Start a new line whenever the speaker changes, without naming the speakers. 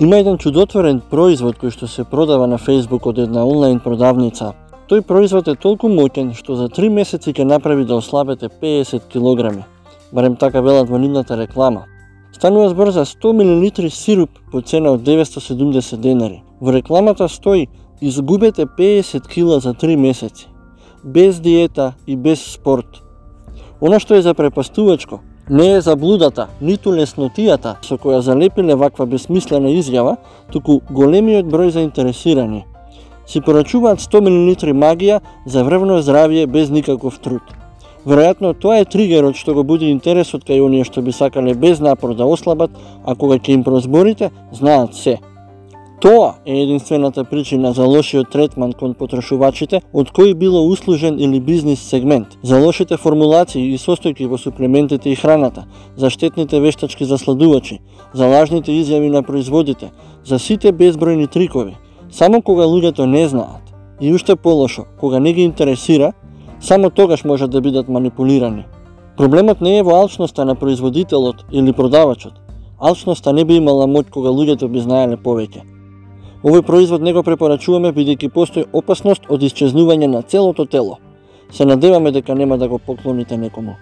Има еден чудотворен производ кој што се продава на Facebook од една онлайн продавница. Тој производ е толку моќен што за 3 месеци ќе направи да ослабете 50 килограми. Барем така велат во нивната реклама. Станува збор за 100 мл сируп по цена од 970 денари. Во рекламата стои изгубете 50 кила за 3 месеци, без диета и без спорт. Оно што е запрепастувачко, не е заблудата, ниту леснотијата со која залепиле ваква бесмислена изјава, туку големиот број заинтересирани. Си порачуваат 100 мл магија за врвно здравје без никаков труд. Веројатно тоа е тригерот што го буди интересот кај оние што би сакале без напор да ослабат, а кога ќе им прозборите, знаат се. Тоа е единствената причина за лошиот третман кон потрошувачите од кој било услужен или бизнис сегмент, за лошите формулации и состојки во суплементите и храната, за штетните вештачки засладувачи, за лажните изјави на производите, за сите безбројни трикови. Само кога луѓето не знаат, и уште полошо, кога не ги интересира, само тогаш можат да бидат манипулирани. Проблемот не е во алчноста на производителот или продавачот. Алчноста не би имала моќ кога луѓето би знаеле повеќе. Овој производ не го препорачуваме бидејќи постои опасност од исчезнување на целото тело. Се надеваме дека нема да го поклоните некому.